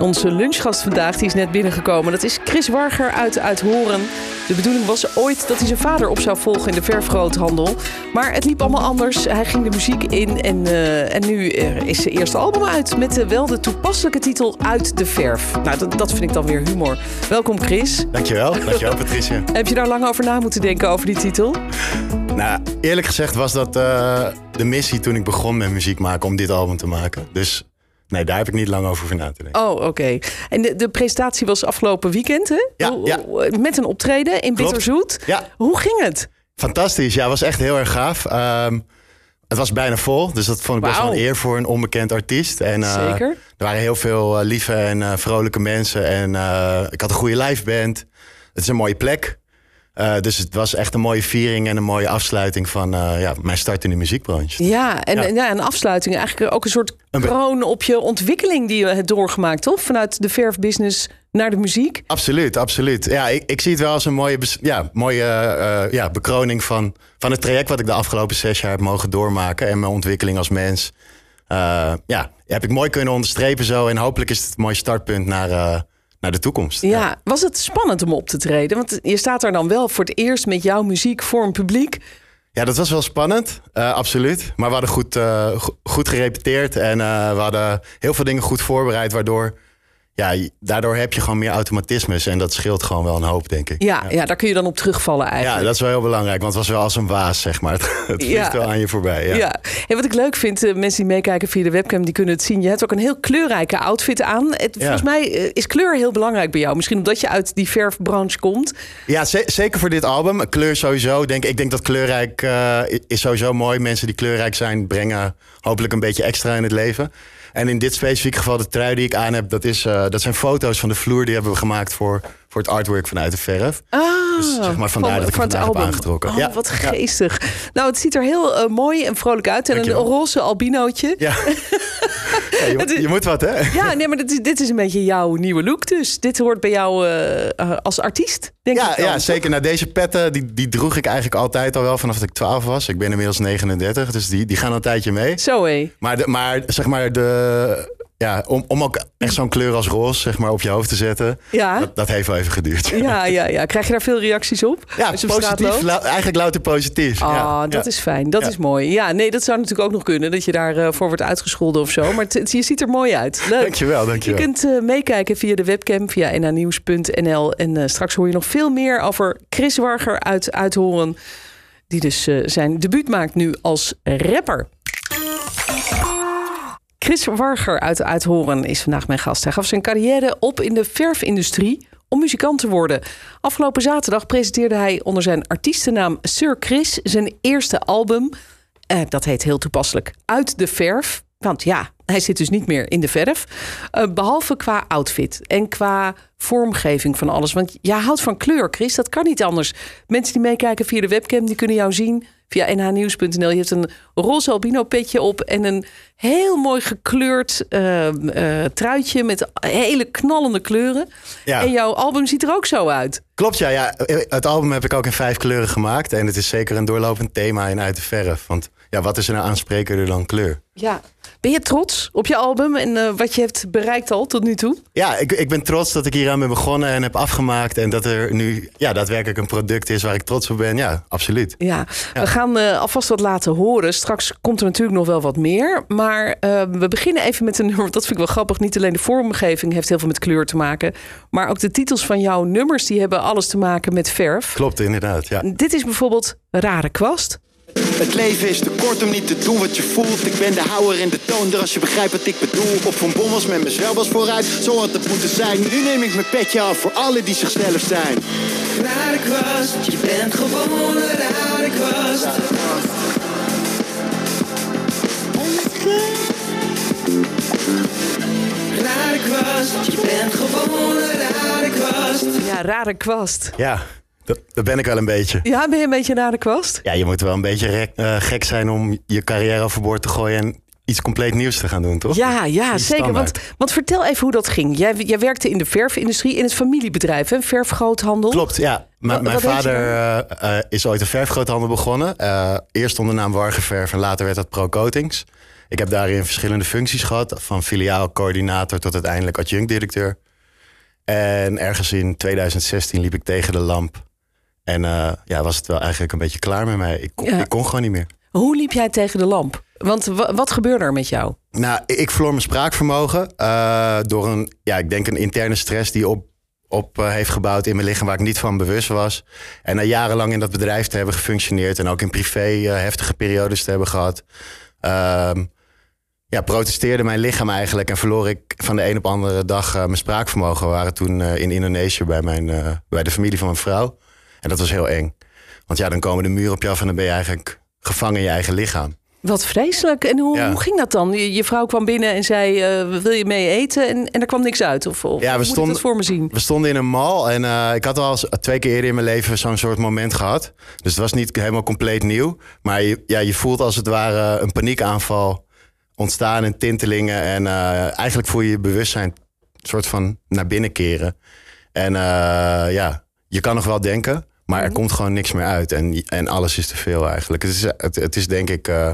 Onze lunchgast vandaag die is net binnengekomen. Dat is Chris Warger uit Uithoren. De bedoeling was ooit dat hij zijn vader op zou volgen in de verfgroothandel. Maar het liep allemaal anders. Hij ging de muziek in en, eh, en nu eh, is zijn eerste album uit... met de, wel de toepasselijke titel Uit de verf. Nou, dat, dat vind ik dan weer humor. Welkom Chris. Dankjewel, dankjewel Patricia. Heb je daar lang over na moeten denken over die titel? Nou, eerlijk gezegd was dat uh, de missie toen ik begon met muziek maken om dit album te maken. Dus nee, daar heb ik niet lang over voor na te denken. Oh, oké. En de, de, presentatie was afgelopen weekend, hè? Ja, ja. Met een optreden in Klopt. Bitterzoet. Ja. Hoe ging het? Fantastisch, ja, was echt heel erg gaaf. Um, het was bijna vol, dus dat vond ik best wel een eer voor een onbekend artiest. En, uh, Zeker. Er waren heel veel uh, lieve en uh, vrolijke mensen en uh, ik had een goede liveband. Het is een mooie plek. Uh, dus het was echt een mooie viering en een mooie afsluiting van uh, ja, mijn start in de muziekbranche. Ja, en, Ja. en ja, een afsluiting. Eigenlijk ook een soort Een kroon op je ontwikkeling die je hebt doorgemaakt, toch? Vanuit de verfbusiness naar de muziek. Absoluut, absoluut. Ja, ik, ik zie het wel als een mooie, ja, mooie uh, ja, bekroning van, van het traject wat ik de afgelopen zes jaar heb mogen doormaken en mijn ontwikkeling als mens. Ja, heb ik mooi kunnen onderstrepen zo en hopelijk is het een mooi startpunt naar, naar de toekomst. Ja. was het spannend om op te treden? Want je staat daar dan wel voor het eerst met jouw muziek voor een publiek. Ja, dat was wel spannend, uh, absoluut. Maar we hadden goed, uh, go- goed gerepeteerd en uh, we hadden heel veel dingen goed voorbereid, waardoor ja, daardoor heb je gewoon meer automatismes en dat scheelt gewoon wel een hoop, denk ik. Ja, ja. daar kun je dan op terugvallen Ja, eigenlijk. dat is wel heel belangrijk, want het was wel als een waas, zeg maar. Het, het Ja. wel aan je voorbij. Ja. Ja. En wat ik leuk vind, eh, mensen die meekijken via de webcam, die kunnen het zien. Je hebt ook een heel kleurrijke outfit aan. Het, Ja. Volgens mij eh, is kleur heel belangrijk bij jou. Misschien omdat je uit die verfbranche komt. Ja, ze- zeker voor dit album. Kleur sowieso. Denk, ik denk dat kleurrijk uh, is sowieso mooi. Mensen die kleurrijk zijn, brengen hopelijk een beetje extra in het leven. En in dit specifieke geval, de trui die ik aan heb, dat, is, uh, dat zijn foto's van de vloer die hebben we gemaakt voor, voor het artwork vanuit de verf. Ah, Dus zeg maar vandaar dat ik het heb aangetrokken. Oh, Ja, wat ja. geestig. Nou, het ziet er heel uh, mooi en vrolijk uit. En een roze albinootje. Ja. ja je, moet wat, hè? Ja, nee, maar dit is, dit is een beetje jouw nieuwe look dus. Dit hoort bij jou uh, uh, als artiest, denk Ja, ik dan, ja toch? zeker. Nou, deze petten die, die droeg ik eigenlijk altijd al wel vanaf dat ik 12 was. Ik ben inmiddels 39, dus die, die gaan al een tijdje mee. Zo hé. Maar, de, maar zeg maar, de, ja, om, om ook echt zo'n kleur als roze zeg maar, op je hoofd te zetten, Ja. dat, dat heeft wel even geduurd. Ja, ja, ja. Krijg je daar veel reacties op? Ja, je positief. eigenlijk louter positief. Ah, ja, dat ja. is fijn. Dat is mooi. Ja, nee, dat zou natuurlijk ook nog kunnen. Dat je daarvoor voor wordt uitgescholden of zo. Maar je ziet er mooi uit. Leuk. Dankjewel, Je dankjewel. kunt eh, meekijken via de webcam, via nhnieuws.nl. En eh, straks hoor je nog veel meer over Chris Warger uit Uithoren. Die dus eh, zijn debuut maakt nu als rapper. Chris Warger uit Uithoren is vandaag mijn gast. Hij gaf zijn carrière op in de verfindustrie om muzikant te worden. Afgelopen zaterdag presenteerde hij onder zijn artiestennaam Sir Chris zijn eerste album. Eh, dat heet heel toepasselijk Uit de Verf. Want ja, hij zit dus niet meer in de verf. Eh, behalve qua outfit en qua vormgeving van alles. Want jij houdt van kleur, Chris. Dat kan niet anders. Mensen die meekijken via de webcam, die kunnen jou zien via nhnieuws.nl. Je hebt een roze albino petje op en een heel mooi gekleurd eh, truitje met hele knallende kleuren. Ja. En jouw album ziet er ook zo uit. Klopt, ja, ja. Het album heb ik ook in vijf kleuren gemaakt. En het is zeker een doorlopend thema in Uit de Verf. Want ja, wat is er nou aansprekender dan kleur? Ja. Ben je trots op je album en eh, wat je hebt bereikt al tot nu toe? Ja, ik, ik ben trots dat ik hier aan ben begonnen en heb afgemaakt. En dat er nu ja, daadwerkelijk een product is waar ik trots op ben. Ja, absoluut. Ja, we gaan eh, alvast wat laten horen. Straks komt er natuurlijk nog wel wat meer. Maar eh, we beginnen even met een nummer. Dat vind ik wel grappig. Niet alleen de vormgeving heeft heel veel met kleur te maken. Maar ook de titels van jouw nummers. Die hebben alles te maken met verf. Klopt, inderdaad. Ja. Dit is bijvoorbeeld Rare Kwast. Het leven is te kort om niet te doen wat je voelt. Ik ben de houwer en de toonder als je begrijpt wat ik bedoel. Op van bommels met mezelf als vooruit, zo had het moeten zijn. Nu neem ik mijn petje af voor alle die zichzelf zijn. Rare kwast, je bent gewoon een rare kwast. Rare kwast, je bent gewoon een rare kwast. Ja, Rare Kwast. Ja, dat, ben ik wel een beetje. Ja, ben je een beetje een rare kwast? Ja, je moet wel een beetje rek- eh, gek zijn om je carrière overboord te gooien en iets compleet nieuws te gaan doen, toch? Ja, ja Niet zeker. Want, want vertel even hoe dat ging. Jij, jij werkte in de verfindustrie in het familiebedrijf, hè? verfgroothandel. Klopt, ja. Wat- mijn vader eh, eh, is ooit een verfgroothandel begonnen. Eerst onder de naam Wargeverf en later werd dat Pro Coatings. Ik heb daarin verschillende functies gehad. Van filiaal, coördinator tot uiteindelijk adjunct-directeur. En ergens in 2016 liep ik tegen de lamp. En eh, ja, was het wel eigenlijk een beetje klaar met mij. Ik kon, Ja. ik kon gewoon niet meer. Hoe liep jij tegen de lamp? Want wa- wat gebeurde er met jou? Nou, ik verloor mijn spraakvermogen eh, door een, ja, ik denk een interne stress die op, op eh, heeft gebouwd in mijn lichaam waar ik niet van bewust was. En na jarenlang in dat bedrijf te hebben gefunctioneerd en ook in privé heftige periodes te hebben gehad, ehm, ja, protesteerde mijn lichaam eigenlijk en verloor ik van de een op andere dag mijn spraakvermogen. We waren toen in Indonesië bij, mijn, bij de familie van mijn vrouw. En dat was heel eng. Want ja, dan komen de muren op je af en dan ben je eigenlijk gevangen in je eigen lichaam. Wat vreselijk. En hoe, Ja. hoe ging dat dan? Je, je vrouw kwam binnen en zei, eh, wil je mee eten? En, en er kwam niks uit? Of, of Ja, we stonden- voor me zien? We stonden in een mall en eh, ik had al twee keer eerder in mijn leven zo'n soort moment gehad. Dus het was niet helemaal compleet nieuw. Maar je, ja, je voelt als het ware een paniekaanval ontstaan en tintelingen. En eh, eigenlijk voel je je bewustzijn een soort van naar binnen keren. En ja, je kan nog wel denken, maar er komt gewoon niks meer uit. En, en alles is te veel eigenlijk. Het is, het, het is denk ik eh,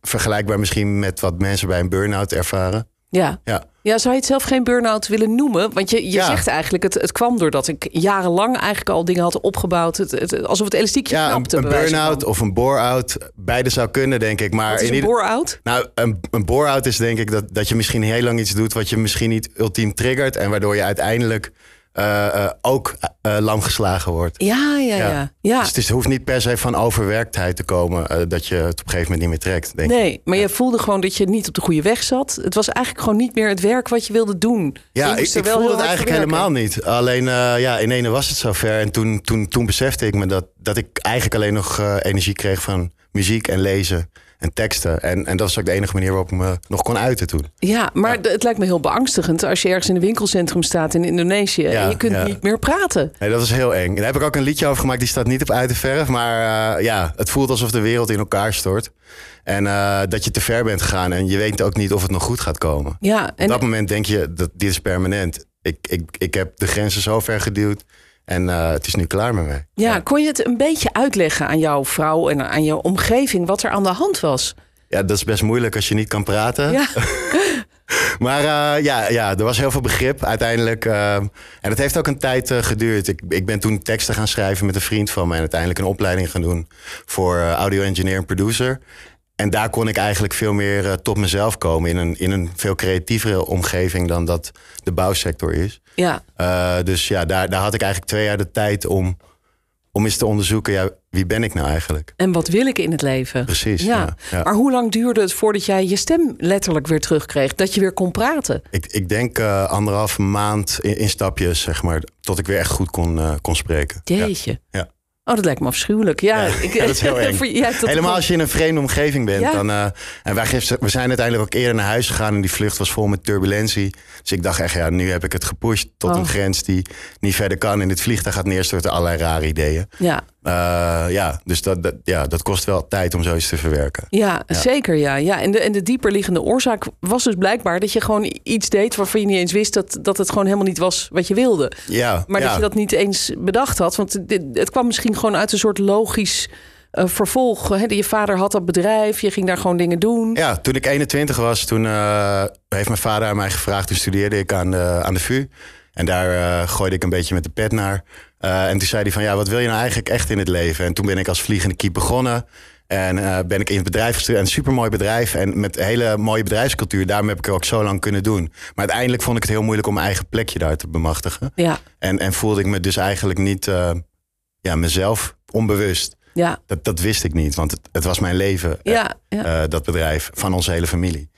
vergelijkbaar misschien met wat mensen bij een burn-out ervaren. Ja. Ja. ja, zou je het zelf geen burn-out willen noemen? Want je, je Ja. zegt eigenlijk, het, het kwam doordat ik jarenlang eigenlijk al dingen had opgebouwd. Het, het, alsof het elastiekje Ja, een, knapte. een wijze burn-out of een bore-out. Beide zou kunnen, denk ik. Maar Wat is een bore-out? Nou, een, een bore-out is denk ik dat, dat je misschien heel lang iets doet wat je misschien niet ultiem triggert. En waardoor je uiteindelijk eh, eh, ook eh, lam geslagen wordt. Ja, ja, ja. Ja. ja. Dus het is, hoeft niet per se van overwerktheid te komen dat je het op een gegeven moment niet meer trekt. Denk ik. Nee, maar je voelde gewoon dat je niet op de goede weg zat. Het was eigenlijk gewoon niet meer het werk wat je wilde doen. Ja, ik, voelde het eigenlijk helemaal niet. Alleen ja, in ene was het zover. En toen, toen, toen besefte ik me dat, dat ik eigenlijk alleen nog energie kreeg van muziek en lezen en teksten. En, en dat was ook de enige manier waarop ik me nog kon uiten toen. Ja, maar het lijkt me heel beangstigend als je ergens in een winkelcentrum staat in Indonesië en je kunt ja. niet meer praten. Nee, dat is heel eng. Daar heb ik ook een liedje over gemaakt. Die staat niet op uit de verf. Maar eh, ja, het voelt alsof de wereld in elkaar stort. En eh, dat je te ver bent gegaan. En je weet ook niet of het nog goed gaat komen. Ja, Op en dat moment denk je, dat dit is permanent. Ik, ik, ik heb de grenzen zo ver geduwd. En eh, het is nu klaar met mij. ja, kon je het een beetje uitleggen aan jouw vrouw en aan jouw omgeving wat er aan de hand was? Ja, dat is best moeilijk als je niet kan praten. Ja, Maar eh, ja, ja, er was heel veel begrip uiteindelijk. eh, en het heeft ook een tijd geduurd. Ik, ik ben toen teksten gaan schrijven met een vriend van me. En uiteindelijk een opleiding gaan doen voor audio engineer en producer. En daar kon ik eigenlijk veel meer eh, tot mezelf komen. In een, in een veel creatievere omgeving dan dat de bouwsector is. ja. Eh, dus ja, daar, daar had ik eigenlijk twee jaar de tijd om, om eens te onderzoeken. Ja, wie ben ik nou eigenlijk? En wat wil ik in het leven? Precies, Ja. ja, ja. Maar hoe lang duurde het voordat jij je stem letterlijk weer terugkreeg? Dat je weer kon praten? Ik, ik denk eh anderhalve maand in, in stapjes, zeg maar, tot ik weer echt goed kon, kon spreken. Ja. Jeetje. Ja. Oh, dat lijkt me afschuwelijk. Ja, Ja, ik, dat is heel eng. Helemaal als je in een vreemde omgeving bent. Ja. Dan, eh, en wij, geven- we zijn uiteindelijk ook eerder naar huis gegaan en die vlucht was vol met turbulentie. Dus ik dacht echt, ja, nu heb ik het gepusht tot Oh. een grens die niet verder kan. En dit vliegtuig gaat neerstorten, allerlei rare ideeën. Ja, Eh, ja, dus dat, dat, ja, dat kost wel tijd om zoiets te verwerken. ja, zeker ja. ja. En, de, en de dieperliggende oorzaak was dus blijkbaar dat je gewoon iets deed waarvan je niet eens wist dat, dat het gewoon helemaal niet was wat je wilde. Ja, Maar ja. dat je dat niet eens bedacht had. Want dit, het kwam misschien gewoon uit een soort logisch eh, vervolg. Hè? Je vader had dat bedrijf, je ging daar gewoon dingen doen. Ja, toen ik 21 was, toen eh, heeft mijn vader aan mij gevraagd. Toen studeerde ik aan de, aan de VU. En daar gooide ik een beetje met de pet naar. Eh, en toen zei hij van, ja, wat wil je nou eigenlijk echt in het leven? En toen ben ik als vliegende kiep begonnen. En eh, ben ik in het bedrijf gestuurd. Een supermooi bedrijf. En met een hele mooie bedrijfscultuur. Daarom heb ik het ook zo lang kunnen doen. Maar uiteindelijk vond ik het heel moeilijk om mijn eigen plekje daar te bemachtigen. Ja, En, en voelde ik me dus eigenlijk niet eh, ja, mezelf onbewust. ja, Dat, dat wist ik niet, want het, het was mijn leven. ja. ja. dat bedrijf, van onze hele familie.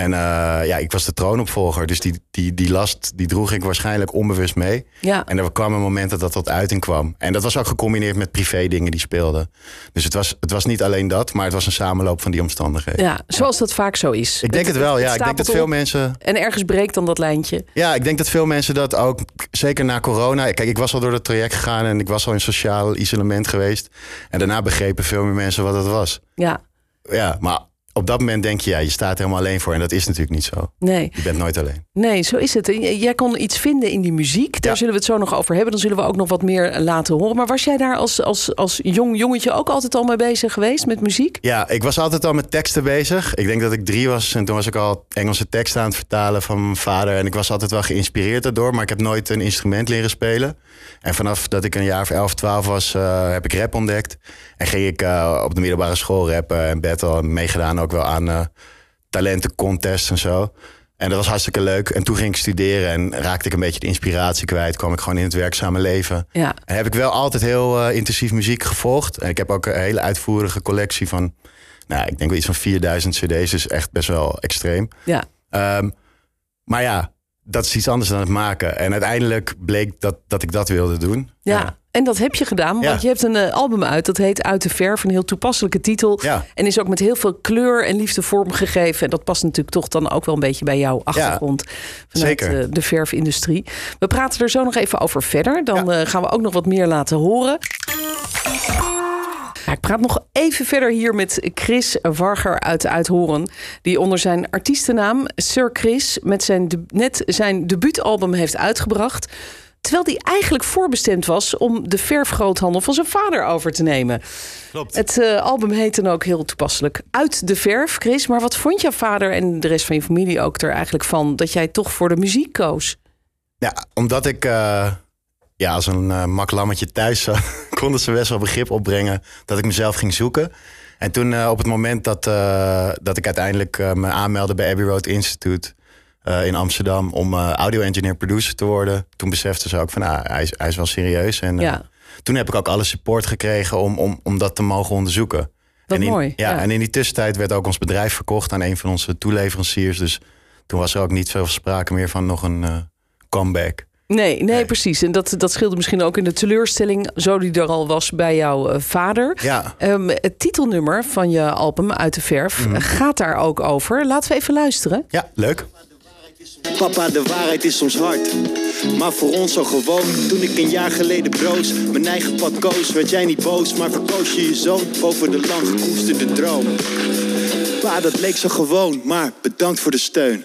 En eh, ja, ik was de troonopvolger, dus die, die, die last die droeg ik waarschijnlijk onbewust mee. ja. En er kwam een moment dat dat uiting kwam. En dat was ook gecombineerd met privé dingen die speelden. Dus het was, het was niet alleen dat, maar het was een samenloop van die omstandigheden. Ja, zoals dat vaak zo is. Ik denk het wel, ja. Ik denk dat veel mensen. En ergens breekt dan dat lijntje. Ja, ik denk dat veel mensen dat ook, zeker na corona. Kijk, ik was al door het traject gegaan en ik was al in sociaal isolement geweest. En daarna begrepen veel meer mensen wat het was. Ja, Ja, maar op dat moment denk je, ja, je staat er helemaal alleen voor. En dat is natuurlijk niet zo. Nee. Je bent nooit alleen. Nee, zo is het. Jij kon iets vinden in die muziek. Daar Ja. zullen we het zo nog over hebben. Dan zullen we ook nog wat meer laten horen. Maar was jij daar als, als, als jong jongetje ook altijd al mee bezig geweest met muziek? Ja, ik was altijd al met teksten bezig. Ik denk dat ik drie was en toen was ik al Engelse teksten aan het vertalen van mijn vader. En ik was altijd wel geïnspireerd daardoor, maar ik heb nooit een instrument leren spelen. En vanaf dat ik een jaar of 11, 12 was, eh, heb ik rap ontdekt. En ging ik eh, op de middelbare school rappen en battle. En meegedaan ook wel aan eh talentencontests en zo. En dat was hartstikke leuk. En toen ging ik studeren en raakte ik een beetje de inspiratie kwijt. Kwam ik gewoon in het werkzame leven. Ja. En heb ik wel altijd heel eh, intensief muziek gevolgd. En ik heb ook een hele uitvoerige collectie van, nou, ik denk wel iets van 4000 cd's. Dus echt best wel extreem. Ja. Ehm, maar ja, dat is iets anders dan het maken. En uiteindelijk bleek dat, dat ik dat wilde doen. Ja. En dat heb je gedaan, want Ja. je hebt een eh, album uit. Dat heet Uit de Verf, een heel toepasselijke titel. Ja. En is ook met heel veel kleur en liefde vormgegeven. En dat past natuurlijk toch dan ook wel een beetje bij jouw achtergrond. vanuit zeker. eh, de verfindustrie. We praten er zo nog even over verder. Dan eh, gaan we ook nog wat meer laten horen. Ja, ik praat nog even verder hier met Chris Warger uit Uithoren. Die onder zijn artiestennaam Sir Chris met zijn net zijn debuutalbum heeft uitgebracht. Terwijl die eigenlijk voorbestemd was om de verfgroothandel van zijn vader over te nemen. Klopt. Het eh, album heet dan ook heel toepasselijk Uit de Verf, Chris. Maar wat vond jouw vader en de rest van je familie ook er eigenlijk van dat jij toch voor de muziek koos? Ja, omdat ik eh, ja, als een eh mak lammetje thuis zat, konden ze best wel begrip opbrengen dat ik mezelf ging zoeken. En toen op het moment dat, eh, dat ik uiteindelijk me aanmeldde bij Abbey Road Institute eh, in Amsterdam om eh, audio engineer producer te worden, toen beseften ze ook van ah, hij, is, hij is wel serieus. En eh, Ja. toen heb ik ook alle support gekregen om, om, om dat te mogen onderzoeken. Wat en in, mooi, Ja, ja. en in die tussentijd werd ook ons bedrijf verkocht aan een van onze toeleveranciers. Dus toen was er ook niet veel sprake meer van nog een comeback. Nee, nee, Nee. precies. En dat, dat scheelde misschien ook in de teleurstelling, zo die er al was bij jouw vader. Ja, Ehm, het titelnummer van je album Uit de Verf Mhm. gaat daar ook over. Laten we even luisteren. ja leuk. Papa, de waarheid is soms hard. Maar voor ons zo gewoon. Toen ik een jaar geleden broos, mijn eigen pad koos, werd jij niet boos, maar verkoos je je zoon boven de lang gekoesterde droom. Pa, dat leek zo gewoon, maar bedankt voor de steun.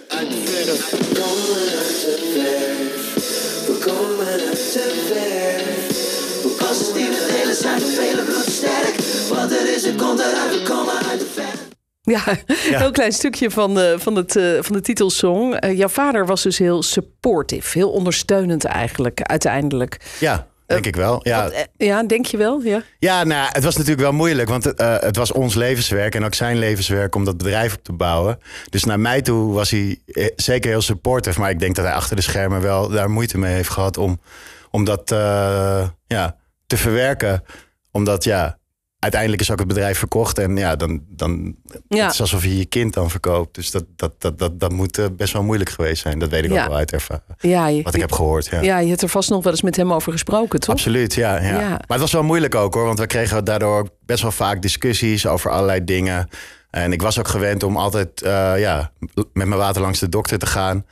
Ja, een heel klein stukje van, eh, van, het, eh, van de titelsong. Eh, jouw vader was dus heel supportive, heel ondersteunend eigenlijk, uiteindelijk. Ja, denk ik wel. Ja, Ja, denk je wel? Ja. ja nou, het was natuurlijk wel moeilijk, want het, het was ons levenswerk en ook zijn levenswerk om dat bedrijf op te bouwen. Dus naar mij toe was hij zeker heel supportive, maar ik denk dat hij achter de schermen wel daar moeite mee heeft gehad om, om dat ja, te verwerken. Omdat ja, uiteindelijk is ook het bedrijf verkocht en ja, dan, dan Ja. het is alsof je je kind dan verkoopt. Dus dat, dat, dat, dat, dat moet eh, best wel moeilijk geweest zijn. Dat weet ik Ja. ook wel uit ervaring. Ja, je, Wat ik heb gehoord. Ja. ja, je hebt er vast nog wel eens met hem over gesproken, toch? Absoluut, ja, ja. Maar het was wel moeilijk ook hoor, want we kregen daardoor best wel vaak discussies over allerlei dingen. En ik was ook gewend om altijd eh, ja, met mijn water langs de dokter te gaan.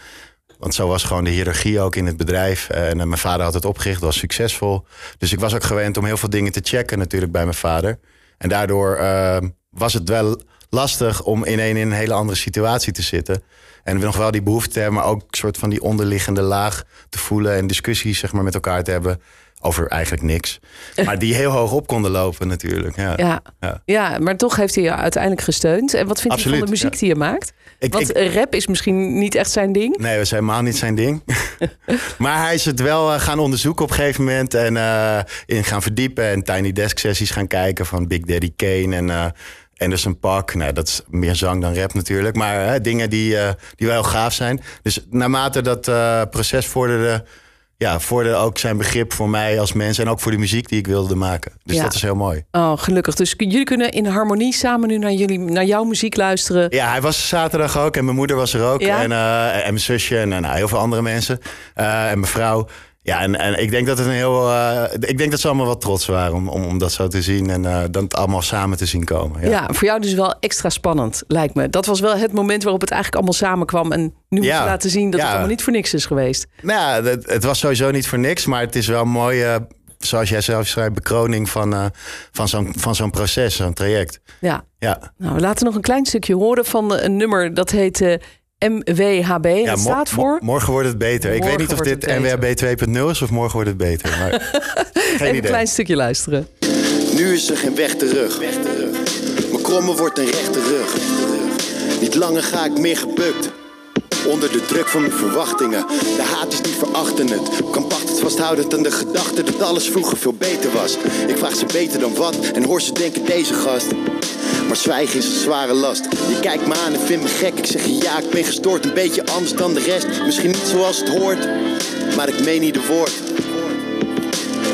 Want zo was gewoon de hiërarchie ook in het bedrijf. En eh, mijn vader had het opgericht, was succesvol. Dus ik was ook gewend om heel veel dingen te checken natuurlijk bij mijn vader. En daardoor eh, was het wel lastig om in een, in een hele andere situatie te zitten. En we nog wel die behoefte te hebben, maar ook een soort van die onderliggende laag te voelen en discussies zeg maar, met elkaar te hebben over eigenlijk niks. Maar die heel hoog op konden lopen natuurlijk. Ja. Ja. Ja. Ja. maar toch heeft hij je uiteindelijk gesteund. En wat vindt hij van de muziek ja. die je maakt? Ik- Want ik- rap is misschien niet echt zijn ding. Nee, dat is helemaal niet zijn ding. maar hij is het wel eh, gaan onderzoeken op een gegeven moment. En eh, in gaan verdiepen. En Tiny Desk sessies gaan kijken van Big Daddy Kane en eh, Anderson Paak. Nou, dat is meer zang dan rap natuurlijk. Maar eh, dingen die, eh, die wel gaaf zijn. Dus naarmate dat proces vorderde... Ja, vorderde ook zijn begrip voor mij als mens. En ook voor de muziek die ik wilde maken. Dus Ja. dat is heel mooi. Oh, gelukkig. Dus jullie kunnen in harmonie samen nu naar, jullie, naar jouw muziek luisteren. Ja, hij was zaterdag ook en mijn moeder was er ook. Ja? En, eh, en mijn zusje en nou, heel veel andere mensen. Eh, en mijn vrouw. Ja, en, en ik denk dat het een heel. eh, ik denk dat ze allemaal wel trots waren om, om, om dat zo te zien. En eh, dan het allemaal samen te zien komen. Ja, Ja. voor jou dus wel extra spannend, lijkt me. Dat was wel het moment waarop het eigenlijk allemaal samenkwam. En nu moet Ja. je laten zien dat Ja. het allemaal niet voor niks is geweest. Nou ja, het, het was sowieso niet voor niks. Maar het is wel mooi. zoals jij zelf schrijft, bekroning van, eh, van zo'n van zo'n proces, zo'n traject. Ja. Ja, Nou, we laten nog een klein stukje horen van een nummer dat heet MWHB. ja het mo- staat mo- voor... morgen wordt het beter. ik weet niet of dit. NWHB 2.0 is of morgen wordt het beter. Maar geen Even een idee. klein stukje luisteren. Nu is er geen weg terug. Mijn kromme wordt een rechte rug. Niet langer ga ik meer gebukt. Onder de druk van mijn verwachtingen. De haat is niet verachten het. Krampachtig vasthoudend aan de gedachte dat alles vroeger veel beter was. Ik vraag ze beter dan wat en hoor ze denken deze gast. Maar zwijgen is een zware last. Je kijkt me aan en vindt me gek. Ik zeg je ja, ik ben gestoord. Een beetje anders dan de rest. Misschien niet zoals het hoort. Maar ik meen niet de woord.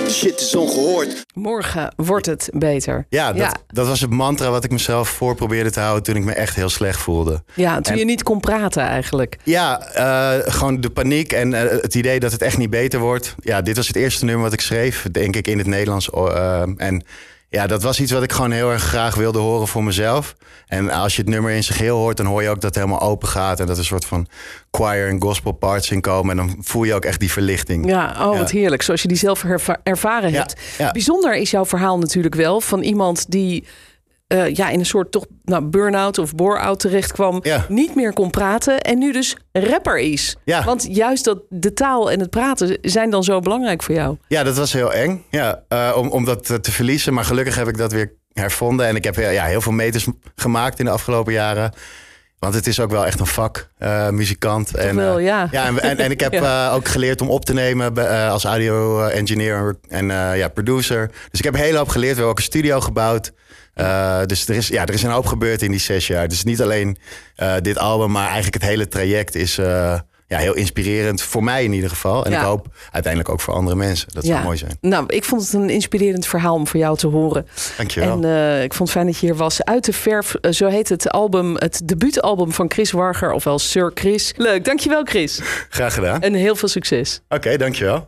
De shit is ongehoord. Morgen wordt het beter. Ja, dat, dat was het mantra wat ik mezelf voor probeerde te houden toen ik me echt heel slecht voelde. Ja, toen En- je niet kon praten eigenlijk. Ja, eh, gewoon de paniek en eh, het idee dat het echt niet beter wordt. Ja, dit was het eerste nummer wat ik schreef, denk ik, in het Nederlands. eh, en ja, dat was iets wat ik gewoon heel erg graag wilde horen voor mezelf. En als je het nummer in zijn geheel hoort, dan hoor je ook dat het helemaal open gaat. En dat er een soort van choir en gospel parts in komen. En dan voel je ook echt die verlichting. Ja, oh wat heerlijk. Zoals je die zelf erva- ervaren Ja, hebt. ja. Bijzonder is jouw verhaal natuurlijk wel van iemand die eh, ja, in een soort toch nou, burn-out of bore-out terecht kwam. Ja. Niet meer kon praten en nu dus rapper is. Ja. Want juist dat de taal en het praten zijn dan zo belangrijk voor jou. Ja, dat was heel eng. Ja, eh, om, om dat eh, te verliezen. Maar gelukkig heb ik dat weer hervonden. En ik heb ja, heel veel meters gemaakt in de afgelopen jaren. Want het is ook wel echt een vak, muzikant. En, wel, ja. ja en, en, en ik heb Ja. ook geleerd om op te nemen als audio-engineer en ja, producer. Dus ik heb een hele hoop geleerd. We hebben ook een studio gebouwd. Eh, dus er is, ja, er is een hoop gebeurd in die zes jaar. Dus niet alleen eh, dit album, maar eigenlijk het hele traject is eh, ja, heel inspirerend. Voor mij in ieder geval. En Ja. ik hoop uiteindelijk ook voor andere mensen. Dat zou mooi zijn. Nou, ik vond het een inspirerend verhaal om voor jou te horen. Dankjewel. En ik vond het fijn dat je hier was. Uit de verf, zo heet het album, het debuutalbum van Chris Warger, ofwel Sir Chris. Leuk, dankjewel Chris. Graag gedaan. En heel veel succes. Oké, dankjewel.